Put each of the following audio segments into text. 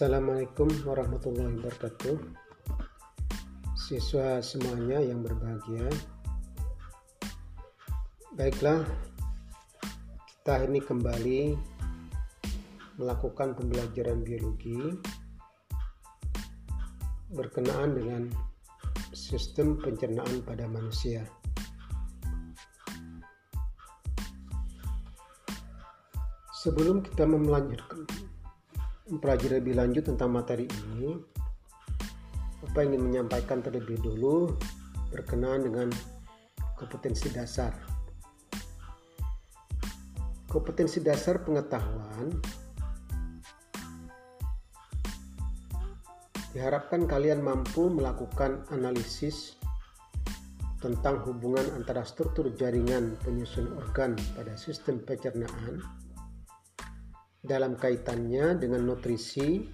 Assalamualaikum warahmatullahi wabarakatuh. Siswa semuanya yang berbahagia. Baiklah Kita ini kembali Melakukan pembelajaran biologi Berkenaan dengan Sistem pencernaan pada manusia. Sebelum kita melanjutkan mempelajari lebih lanjut tentang materi ini, Bapak ingin menyampaikan terlebih dulu berkenaan dengan kompetensi dasar. Kompetensi dasar pengetahuan diharapkan kalian mampu melakukan analisis tentang hubungan antara struktur jaringan penyusun organ pada sistem pencernaan dalam kaitannya dengan nutrisi,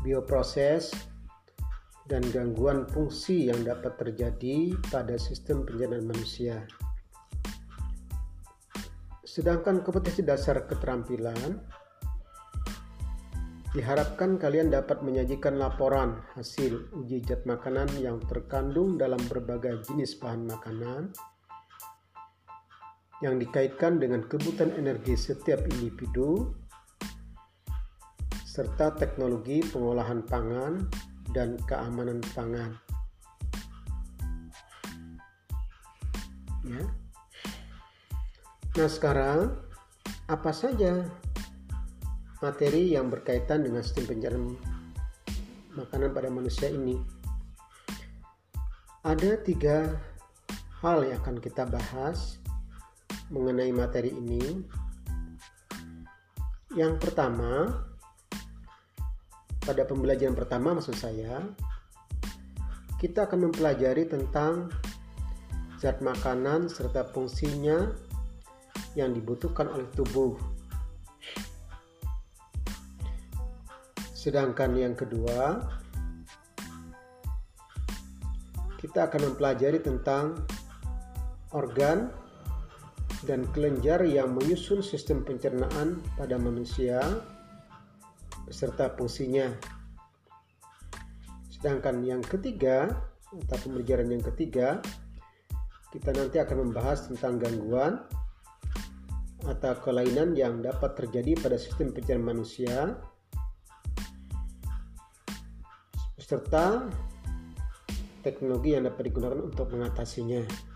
bioproses, dan gangguan fungsi yang dapat terjadi pada sistem pencernaan manusia. Sedangkan kompetensi dasar keterampilan diharapkan kalian dapat menyajikan laporan hasil uji zat makanan yang terkandung dalam berbagai jenis bahan makanan yang dikaitkan dengan kebutuhan energi setiap individu serta teknologi pengolahan pangan dan keamanan pangan. Ya. Nah, sekarang apa saja materi yang berkaitan dengan sistem pencernaan makanan pada manusia ini? Ada tiga hal yang akan kita bahas mengenai materi ini. Yang pertama, pada pembelajaran pertama maksud saya, kita akan mempelajari tentang zat makanan serta fungsinya yang dibutuhkan oleh tubuh. Sedangkan yang kedua, kita akan mempelajari tentang organ dan kelenjar yang menyusun sistem pencernaan pada manusia beserta fungsinya. Sedangkan yang ketiga, atau pembelajaran yang ketiga, kita nanti akan membahas tentang gangguan atau kelainan yang dapat terjadi pada sistem pencernaan manusia beserta teknologi yang dapat digunakan untuk mengatasinya.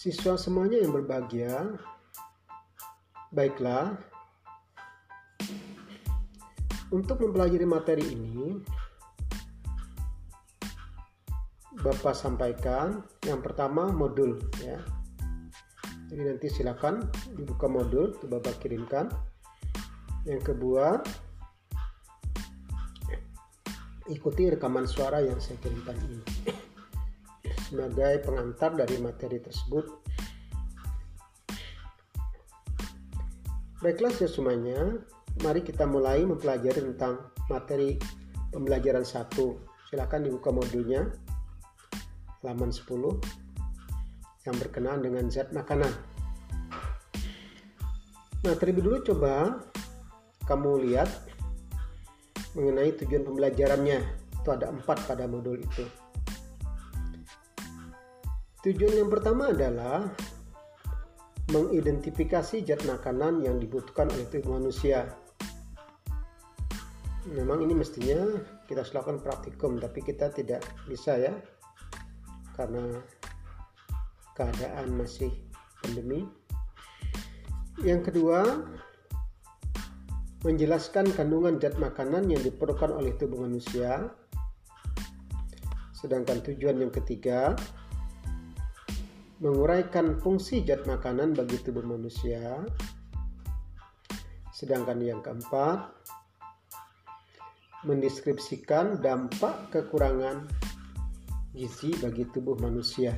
Siswa semuanya yang berbahagia, baiklah, untuk mempelajari materi ini, Bapak sampaikan yang pertama modul ya. Jadi nanti silakan dibuka modul, itu Bapak kirimkan. Yang kedua, ikuti rekaman suara yang saya kirimkan ini sebagai pengantar dari materi tersebut. Baiklah semuanya, mari kita mulai mempelajari tentang materi pembelajaran 1. Silakan dibuka modulnya halaman 10 yang berkenaan dengan zat makanan. Nah, terlebih dulu coba kamu lihat mengenai tujuan pembelajarannya. Itu ada empat pada modul itu. Tujuan yang pertama adalah mengidentifikasi zat makanan yang dibutuhkan oleh tubuh manusia. Memang ini mestinya kita lakukan praktikum, tapi kita tidak bisa ya, karena keadaan masih pandemi. Yang kedua, menjelaskan kandungan zat makanan yang diperlukan oleh tubuh manusia. Sedangkan tujuan yang ketiga, menguraikan fungsi zat makanan bagi tubuh manusia. Sedangkan yang keempat, mendeskripsikan dampak kekurangan gizi bagi tubuh manusia.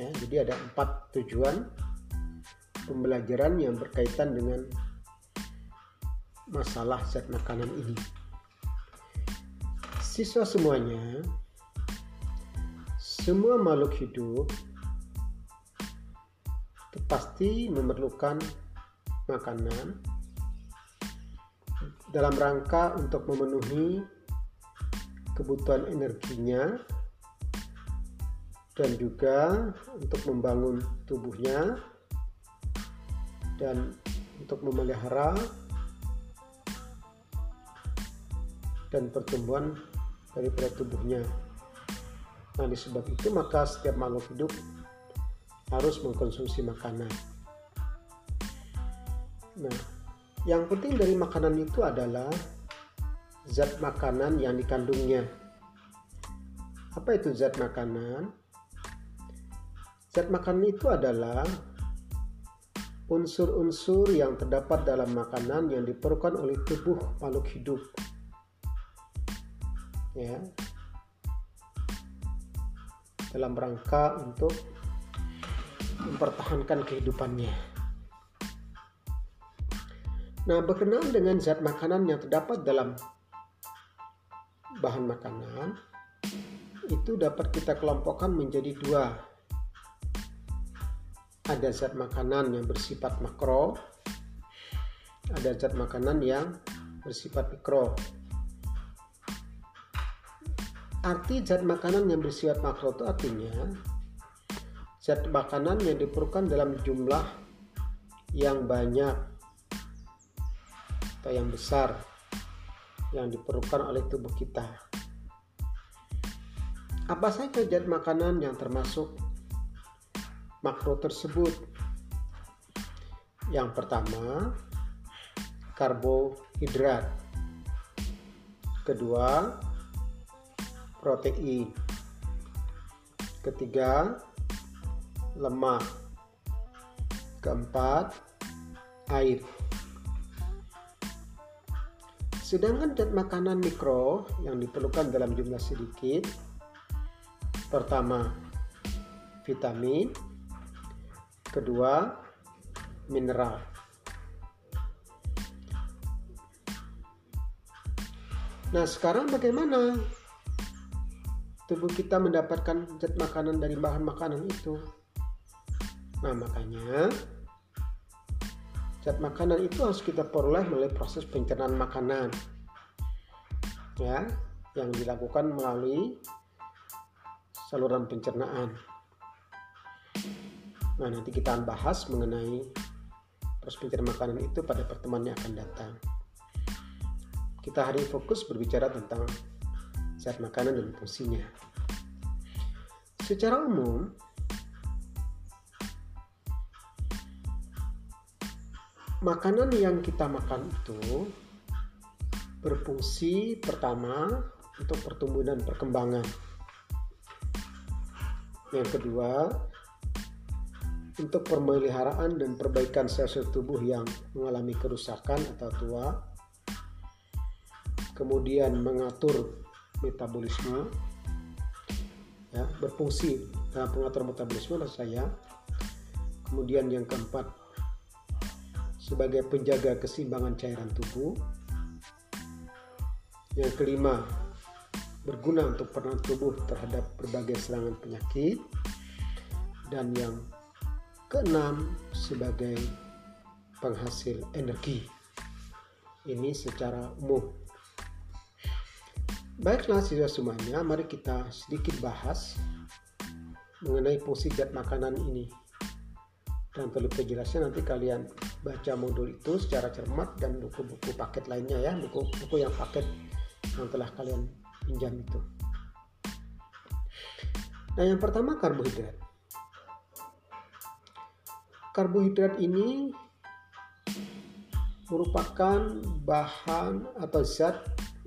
Ya, jadi ada empat tujuan pembelajaran yang berkaitan dengan masalah zat makanan ini. Siswa semuanya semua makhluk hidup pasti memerlukan makanan dalam rangka untuk memenuhi kebutuhan energinya dan juga untuk membangun tubuhnya dan untuk memelihara dan pertumbuhan daripada tubuhnya. Nah, disebab itu maka setiap makhluk hidup harus mengkonsumsi makanan. Nah, yang penting dari makanan itu adalah zat makanan yang dikandungnya. Apa itu zat makanan? Zat makanan itu adalah unsur-unsur yang terdapat dalam makanan yang diperlukan oleh tubuh makhluk hidup. Ya. Dalam rangka untuk mempertahankan kehidupannya. Nah, berkenaan dengan zat makanan yang terdapat dalam bahan makanan, itu dapat kita kelompokkan menjadi dua. Ada zat makanan yang bersifat makro, ada zat makanan yang bersifat mikro. Arti zat makanan yang bersifat makro itu artinya zat makanan yang diperlukan dalam jumlah yang banyak atau yang besar yang diperlukan oleh tubuh kita. Apa saja zat makanan yang termasuk makro tersebut? Yang pertama, karbohidrat. Kedua, protein. Ketiga, lemak. Keempat, air. Sedangkan zat makanan mikro yang diperlukan dalam jumlah sedikit, pertama vitamin, kedua mineral. Nah, sekarang bagaimana tubuh kita mendapatkan zat makanan dari bahan makanan itu? Nah, makanya zat makanan itu harus kita peroleh melalui proses pencernaan makanan. Ya, yang dilakukan melalui saluran pencernaan. Nah, nanti kita akan bahas mengenai proses pencernaan makanan itu pada pertemuan yang akan datang. Kita hari ini fokus berbicara tentang zat makanan dan fungsinya. Secara umum, makanan yang kita makan itu berfungsi pertama untuk pertumbuhan dan perkembangan. Yang kedua, untuk pemeliharaan dan perbaikan sel-sel tubuh yang mengalami kerusakan atau tua. Kemudian mengatur metabolisme, ya, berfungsi dalam pengatur metabolisme saya. Kemudian yang keempat, sebagai penjaga keseimbangan cairan tubuh. Yang kelima, berguna untuk peran tubuh terhadap berbagai serangan penyakit. Dan yang keenam, sebagai penghasil energi. Ini secara umum. Baiklah siswa semuanya, mari kita sedikit bahas mengenai fungsi zat makanan ini. Dan perlu penjelasan nanti kalian baca modul itu secara cermat dan buku-buku paket lainnya ya buku-buku yang paket yang telah kalian pinjam itu nah yang pertama karbohidrat karbohidrat ini merupakan bahan atau zat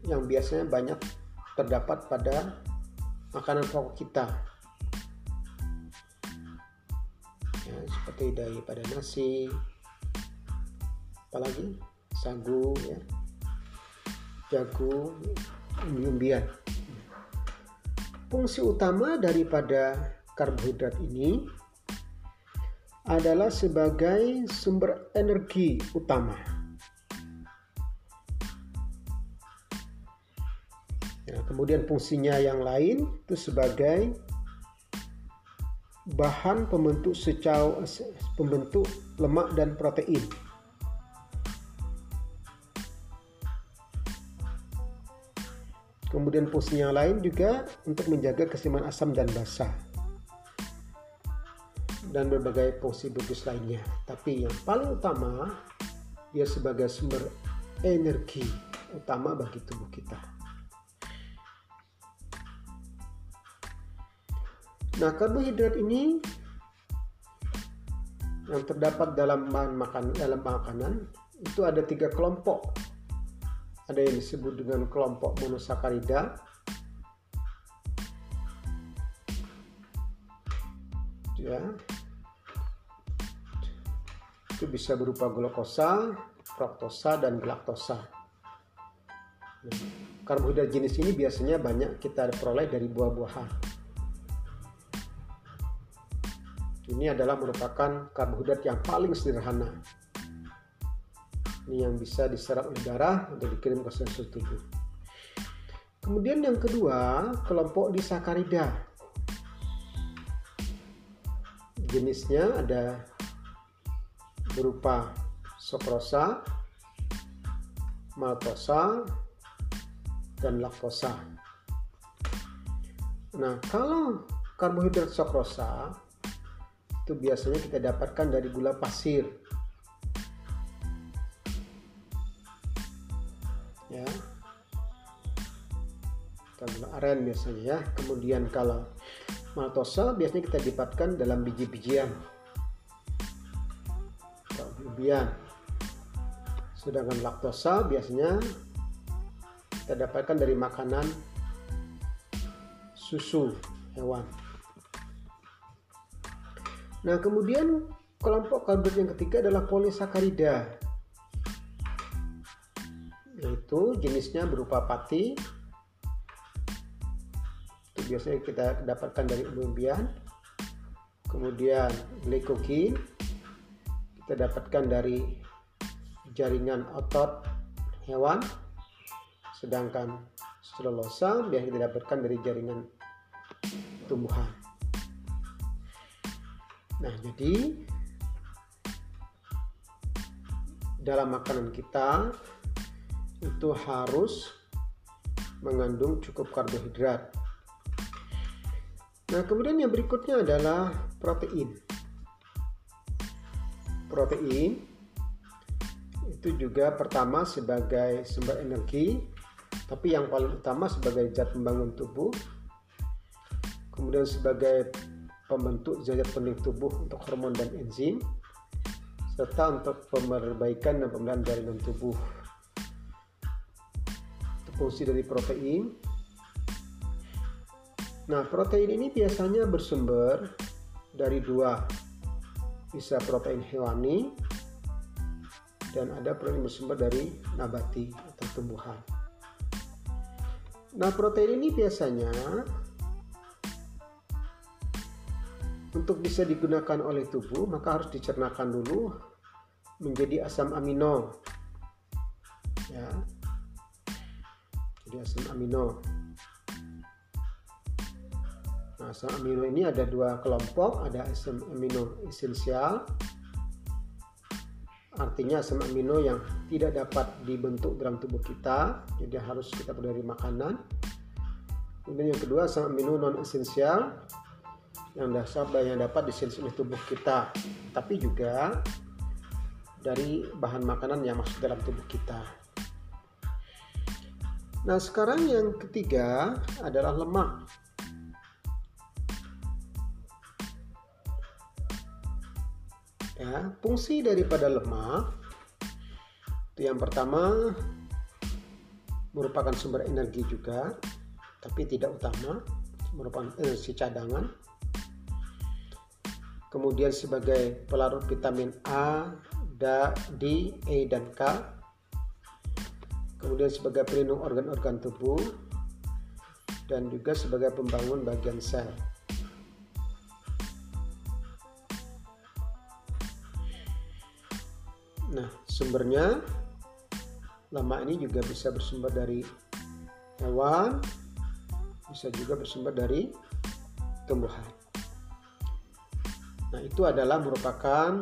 yang biasanya banyak terdapat pada makanan pokok kita. Ya, seperti daripada nasi apalagi sagu ya. Jagung umbi-umbian fungsi utama daripada karbohidrat ini adalah sebagai sumber energi utama Ya, kemudian fungsinya yang lain itu sebagai bahan pembentuk secau pembentuk lemak dan protein. Kemudian fungsinya lain juga untuk menjaga keseimbangan asam dan basa dan berbagai fungsi bagus lainnya. Tapi yang paling utama dia sebagai sumber energi utama bagi tubuh kita. Nah, karbohidrat ini yang terdapat dalam bahan makan dalam makanan itu ada tiga kelompok ada yang disebut dengan kelompok monosakarida ya itu bisa berupa glukosa, fruktosa dan galaktosa. Nah, karbohidrat jenis ini biasanya banyak kita peroleh dari buah-buahan. Ini adalah merupakan karbohidrat yang paling sederhana ini yang bisa diserap oleh darah untuk dikirim ke sel tubuh. Kemudian yang kedua, kelompok disakarida. Jenisnya ada berupa sokrosa, maltosa, dan laktosa. Nah, kalau karbohidrat sokrosa itu biasanya kita dapatkan dari gula pasir. Ya. Gula aren biasanya ya. Kemudian kalau maltosa biasanya kita dapatkan dalam biji-bijian. Bijian. Sedangkan laktosa biasanya kita dapatkan dari makanan susu hewan nah kemudian kelompok karbohidrat yang ketiga adalah polisakarida. Yaitu jenisnya berupa pati. Itu biasanya kita dapatkan dari umbian kemudian glikogen kita dapatkan dari jaringan otot hewan. Sedangkan selulosa biasanya kita dapatkan dari jaringan tumbuhan nah jadi dalam makanan kita itu harus mengandung cukup karbohidrat. Nah, kemudian yang berikutnya adalah protein. Protein itu juga pertama sebagai sumber energi, tapi yang paling utama sebagai zat pembangun tubuh. Kemudian sebagai pembentuk zat penting tubuh untuk hormon dan enzim serta untuk perbaikan dan pemeliharaan jaringan tubuh fungsi dari protein. Nah, protein ini biasanya bersumber dari dua, bisa protein hewani dan ada protein bersumber dari nabati atau tumbuhan. Nah, protein ini biasanya untuk bisa digunakan oleh tubuh maka harus dicernakan dulu menjadi asam amino. Ya, jadi asam amino. Nah, asam amino ini ada dua kelompok, ada asam amino esensial, artinya asam amino yang tidak dapat dibentuk dalam tubuh kita, jadi harus kita peroleh dari makanan. Kemudian yang kedua asam amino non esensial yang dasar yang dapat oleh tubuh kita, tapi juga dari bahan makanan yang masuk dalam tubuh kita. Nah, sekarang yang ketiga adalah lemak. Ya, fungsi daripada lemak itu yang pertama merupakan sumber energi juga, tapi tidak utama, merupakan energi cadangan. Kemudian sebagai pelarut vitamin A, D, E, dan K kemudian sebagai pelindung organ-organ tubuh dan juga sebagai pembangun bagian sel. Nah, sumbernya lemak ini juga bisa bersumber dari hewan, bisa juga bersumber dari tumbuhan. Nah, itu adalah merupakan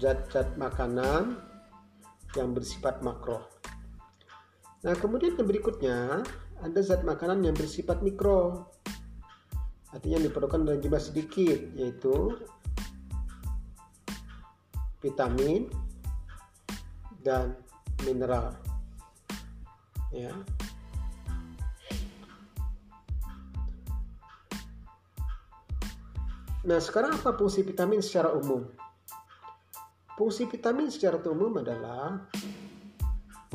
zat-zat makanan yang bersifat makro. Nah, kemudian yang berikutnya ada zat makanan yang bersifat mikro. Artinya diperlukan dalam jumlah sedikit, yaitu vitamin dan mineral. Ya. Nah, sekarang apa fungsi vitamin secara umum? Fungsi vitamin secara umum adalah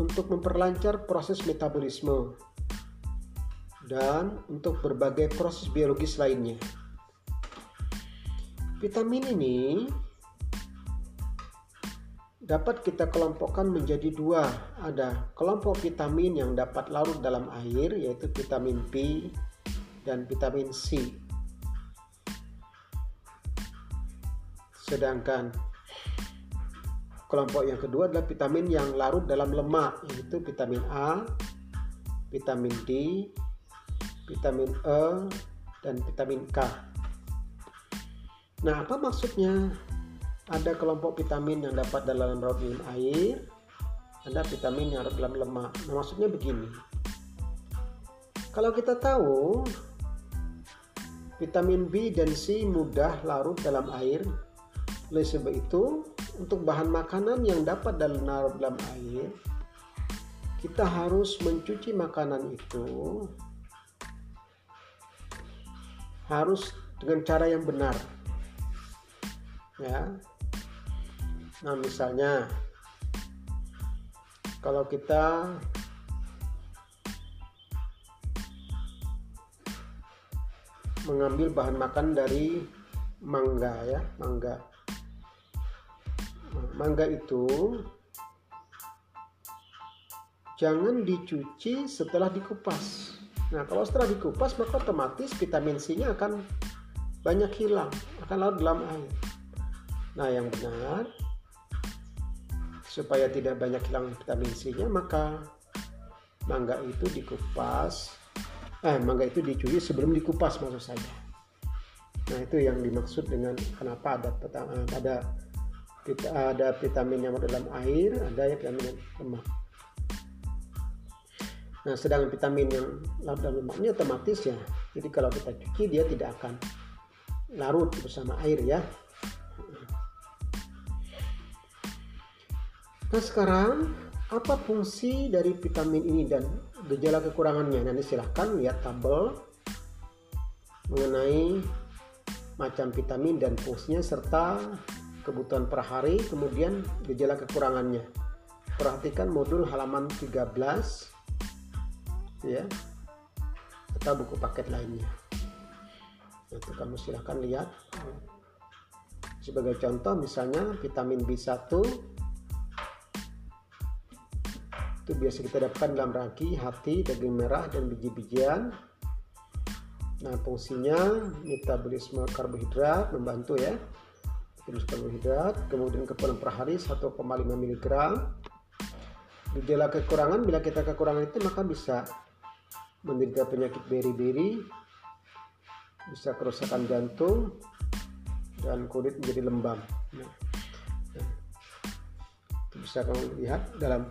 untuk memperlancar proses metabolisme dan untuk berbagai proses biologis lainnya. Vitamin ini dapat kita kelompokkan menjadi dua. Ada kelompok vitamin yang dapat larut dalam air, yaitu vitamin B dan vitamin C. Sedangkan kelompok yang kedua adalah vitamin yang larut dalam lemak, yaitu vitamin A, vitamin D, vitamin E, dan vitamin K. Nah, apa maksudnya? Ada kelompok vitamin yang dapat dalam larut dalam air, ada vitamin yang larut dalam lemak. Nah, maksudnya begini. Kalau kita tahu vitamin B dan C mudah larut dalam air, oleh sebab itu untuk bahan makanan yang dapat larut dalam air, kita harus mencuci makanan itu harus dengan cara yang benar. Ya. Nah misalnya kalau kita mengambil bahan makan dari mangga ya mangga mangga itu jangan dicuci setelah dikupas Nah, kalau setelah dikupas maka otomatis vitamin C-nya akan banyak hilang, akan larut dalam air. Nah, yang benar supaya tidak banyak hilang vitamin C-nya maka mangga itu dikupas eh mangga itu dicuci sebelum dikupas maksud saya. Nah, itu yang dimaksud dengan kenapa ada ada ada vitamin yang dalam air, ada yang vitamin lemak. Nah, sedangkan vitamin yang larut dalam lemak ini otomatis ya. Jadi kalau kita cuci dia tidak akan larut bersama air ya. Nah sekarang apa fungsi dari vitamin ini dan gejala kekurangannya? Nanti silahkan lihat tabel mengenai macam vitamin dan fungsinya serta kebutuhan per hari kemudian gejala kekurangannya. Perhatikan modul halaman 13 ya atau buku paket lainnya itu kamu silahkan lihat sebagai contoh misalnya vitamin B1 itu biasa kita dapatkan dalam ragi, hati, daging merah, dan biji-bijian. Nah, fungsinya metabolisme karbohidrat membantu ya. Metabolisme karbohidrat, kemudian keperluan per hari 1,5 mg. Gejala kekurangan bila kita kekurangan itu maka bisa menderita penyakit beri-beri, bisa kerusakan jantung, dan kulit menjadi lembab. Nah, bisa kamu lihat dalam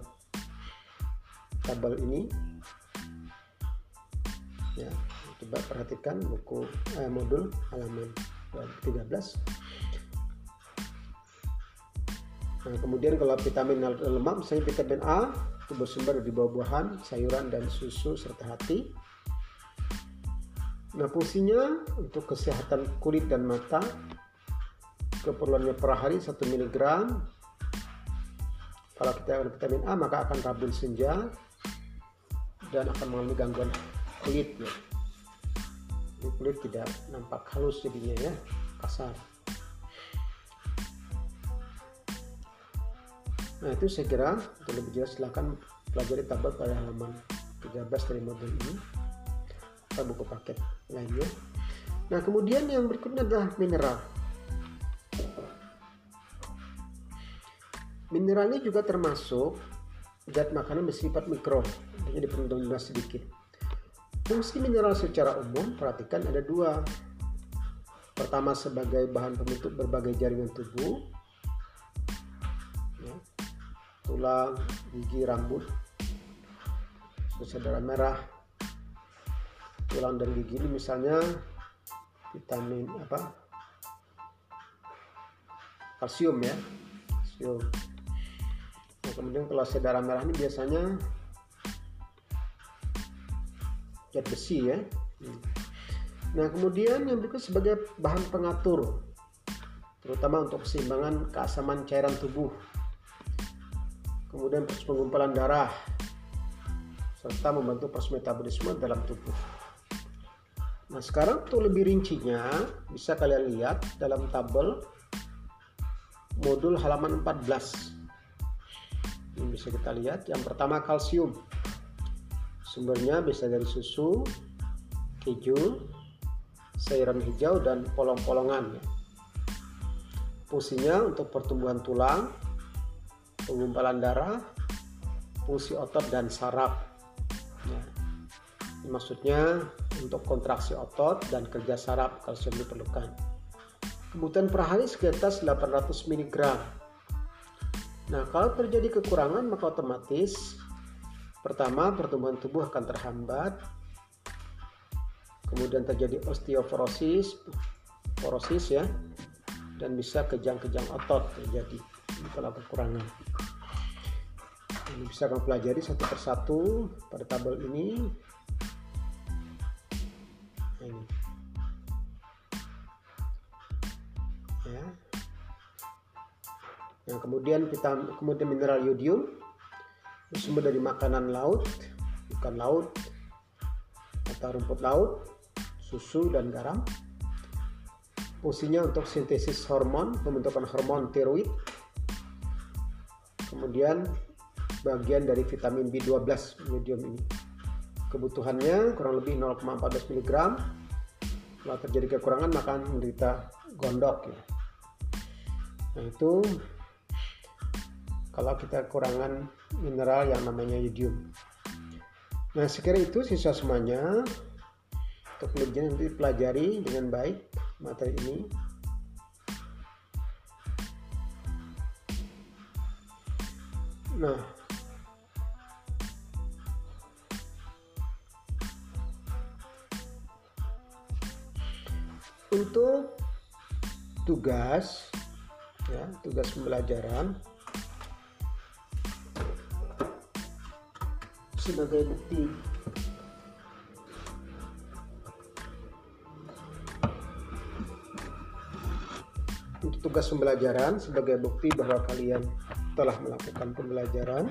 tabel ini. Ya, coba perhatikan buku eh, modul halaman 13. Nah, kemudian kalau vitamin lemak, misalnya vitamin A, itu bersumber dari buah-buahan, sayuran, dan susu serta hati. Nah, fungsinya untuk kesehatan kulit dan mata, keperluannya per hari 1 mg. Kalau kita vitamin A, maka akan rabun senja dan akan mengalami gangguan kulit. Ya. Kulit tidak nampak halus jadinya ya, kasar. Nah itu saya kira untuk lebih jelas silahkan pelajari tabel pada halaman 13 dari modul ini atau buku paket lainnya. Nah kemudian yang berikutnya adalah mineral. Mineral ini juga termasuk zat makanan bersifat mikro, jadi perlu sedikit. Fungsi mineral secara umum perhatikan ada dua. Pertama sebagai bahan pembentuk berbagai jaringan tubuh, tulang, gigi, rambut, darah merah, tulang dan gigi ini misalnya vitamin apa? Kalsium ya kalsium. Nah, kemudian kalau darah merah ini biasanya zat besi ya. Nah kemudian yang berikut sebagai bahan pengatur terutama untuk keseimbangan keasaman cairan tubuh kemudian proses pengumpulan darah serta membantu proses metabolisme dalam tubuh Nah sekarang untuk lebih rincinya bisa kalian lihat dalam tabel modul halaman 14. Ini bisa kita lihat. Yang pertama kalsium. Sumbernya bisa dari susu, keju, sayuran hijau dan polong-polongan. Fungsinya untuk pertumbuhan tulang, penggumpalan darah, fungsi otot dan saraf. Ya. maksudnya untuk kontraksi otot dan kerja saraf kalsium diperlukan. Kebutuhan per hari sekitar 800 mg. Nah, kalau terjadi kekurangan maka otomatis pertama pertumbuhan tubuh akan terhambat. Kemudian terjadi osteoporosis, porosis ya, dan bisa kejang-kejang otot terjadi kalau kekurangan. Ini bisa kamu pelajari satu persatu pada tabel ini. Ini. Ya. Yang kemudian kita kemudian mineral yodium. Sumber dari makanan laut ikan laut atau rumput laut susu dan garam. Fungsinya untuk sintesis hormon pembentukan hormon tiroid. Kemudian bagian dari vitamin B12 yodium ini. Kebutuhannya kurang lebih 0,14 mg kalau terjadi kekurangan maka menderita gondok ya. Nah itu kalau kita kekurangan mineral yang namanya yodium. Nah sekira itu sisa semuanya. Untuk lebih nanti pelajari dengan baik materi ini. Nah untuk tugas ya tugas pembelajaran sebagai bukti. Untuk tugas pembelajaran sebagai bukti bahwa kalian telah melakukan pembelajaran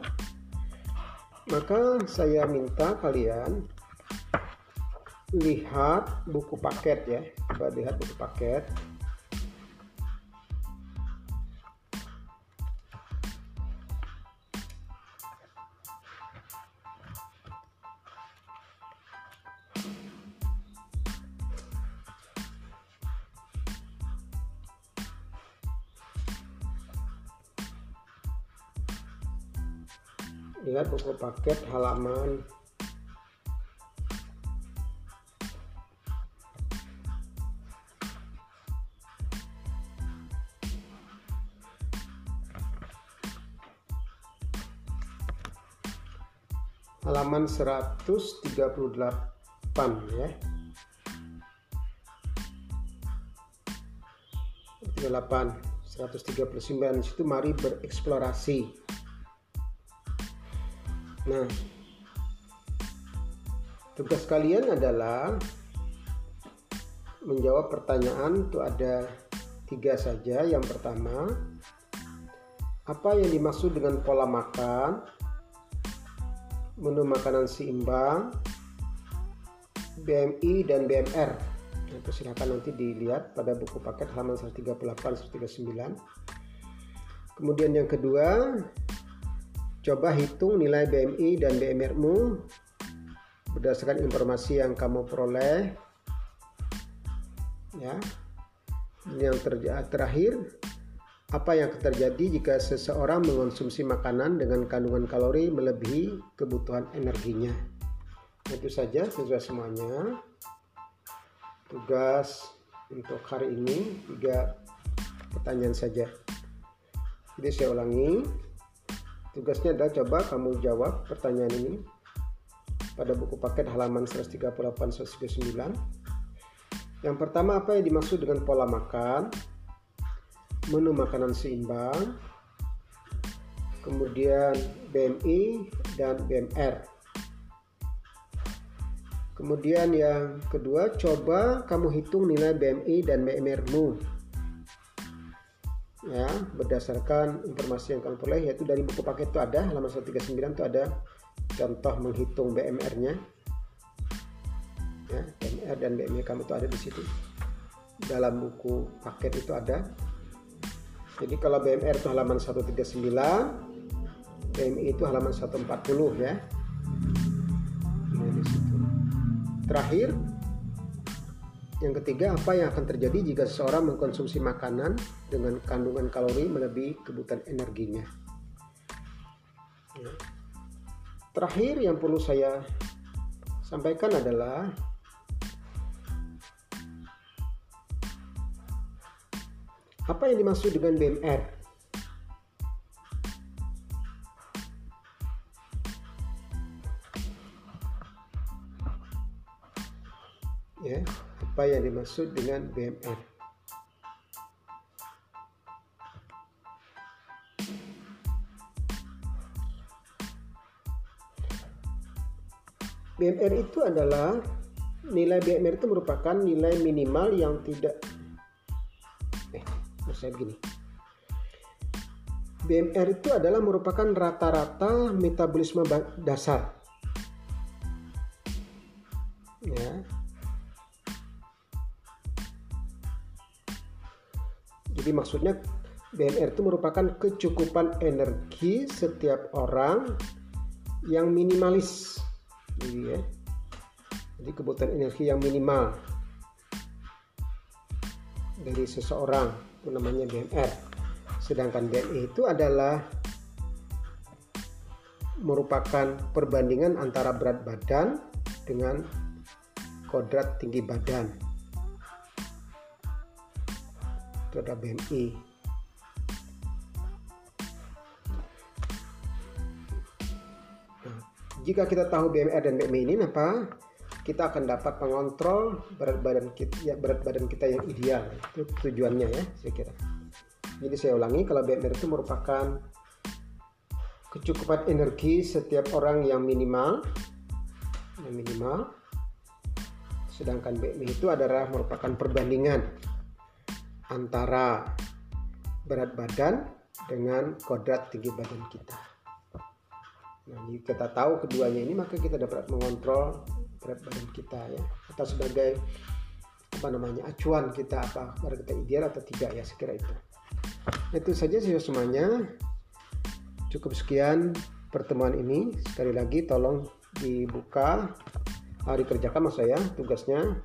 maka saya minta kalian lihat buku paket ya. Coba lihat buku paket. Lihat buku paket halaman halaman 138 ya 38 139 situ mari bereksplorasi. Nah tugas kalian adalah menjawab pertanyaan itu ada tiga saja. Yang pertama apa yang dimaksud dengan pola makan menu makanan seimbang, BMI dan BMR. Itu silakan nanti dilihat pada buku paket halaman 138 139. Kemudian yang kedua, coba hitung nilai BMI dan BMR-mu berdasarkan informasi yang kamu peroleh. Ya. Yang ter terakhir, apa yang terjadi jika seseorang mengonsumsi makanan dengan kandungan kalori melebihi kebutuhan energinya. Itu saja tugas semuanya. Tugas untuk hari ini tiga pertanyaan saja. Jadi saya ulangi. Tugasnya adalah coba kamu jawab pertanyaan ini. pada buku paket halaman 138 139. Yang pertama apa yang dimaksud dengan pola makan? Menu makanan seimbang. Kemudian BMI dan BMR. Kemudian yang kedua, coba kamu hitung nilai BMI dan BMR-mu. Ya, berdasarkan informasi yang kamu peroleh yaitu dari buku paket itu ada halaman 139 itu ada contoh menghitung BMR-nya. Ya, BMR dan BMI kamu itu ada di situ. Dalam buku paket itu ada. Jadi kalau BMR itu halaman 139, BMI itu halaman 140 ya. Di situ. Terakhir, yang ketiga, apa yang akan terjadi jika seseorang mengkonsumsi makanan dengan kandungan kalori melebihi kebutuhan energinya? Ya. Terakhir yang perlu saya sampaikan adalah apa yang dimaksud dengan BMR? ya apa yang dimaksud dengan BMR BMR itu adalah nilai BMR itu merupakan nilai minimal yang tidak saya begini BMR itu adalah merupakan rata-rata metabolisme dasar ya Jadi maksudnya BMR itu merupakan kecukupan energi setiap orang yang minimalis. Jadi, ya. Jadi kebutuhan energi yang minimal dari seseorang namanya BMR. Sedangkan BMI itu adalah merupakan perbandingan antara berat badan dengan kodrat tinggi badan. terhadap BMI. Nah, jika kita tahu BMR dan BMI ini apa? Kita akan dapat mengontrol berat badan kita, ya, berat badan kita yang ideal. Itu tujuannya ya, saya kira. Jadi saya ulangi, kalau BMR itu merupakan kecukupan energi setiap orang yang minimal, yang minimal. Sedangkan BMI itu adalah merupakan perbandingan antara berat badan dengan kodrat tinggi badan kita. Nah, kita tahu keduanya ini maka kita dapat mengontrol berat badan kita ya atau sebagai apa namanya acuan kita apa berat kita ideal atau tidak ya sekira itu. Itu saja sih semuanya. Cukup sekian pertemuan ini. Sekali lagi tolong dibuka dikerjakan mas saya tugasnya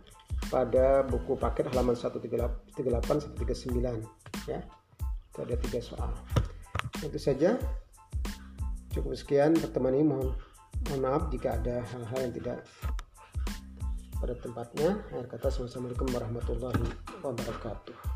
pada buku paket halaman 138 139 ya itu ada tiga soal itu saja cukup sekian pertemuan ini mohon maaf jika ada hal-hal yang tidak pada tempatnya. Akhir kata assalamualaikum warahmatullahi wabarakatuh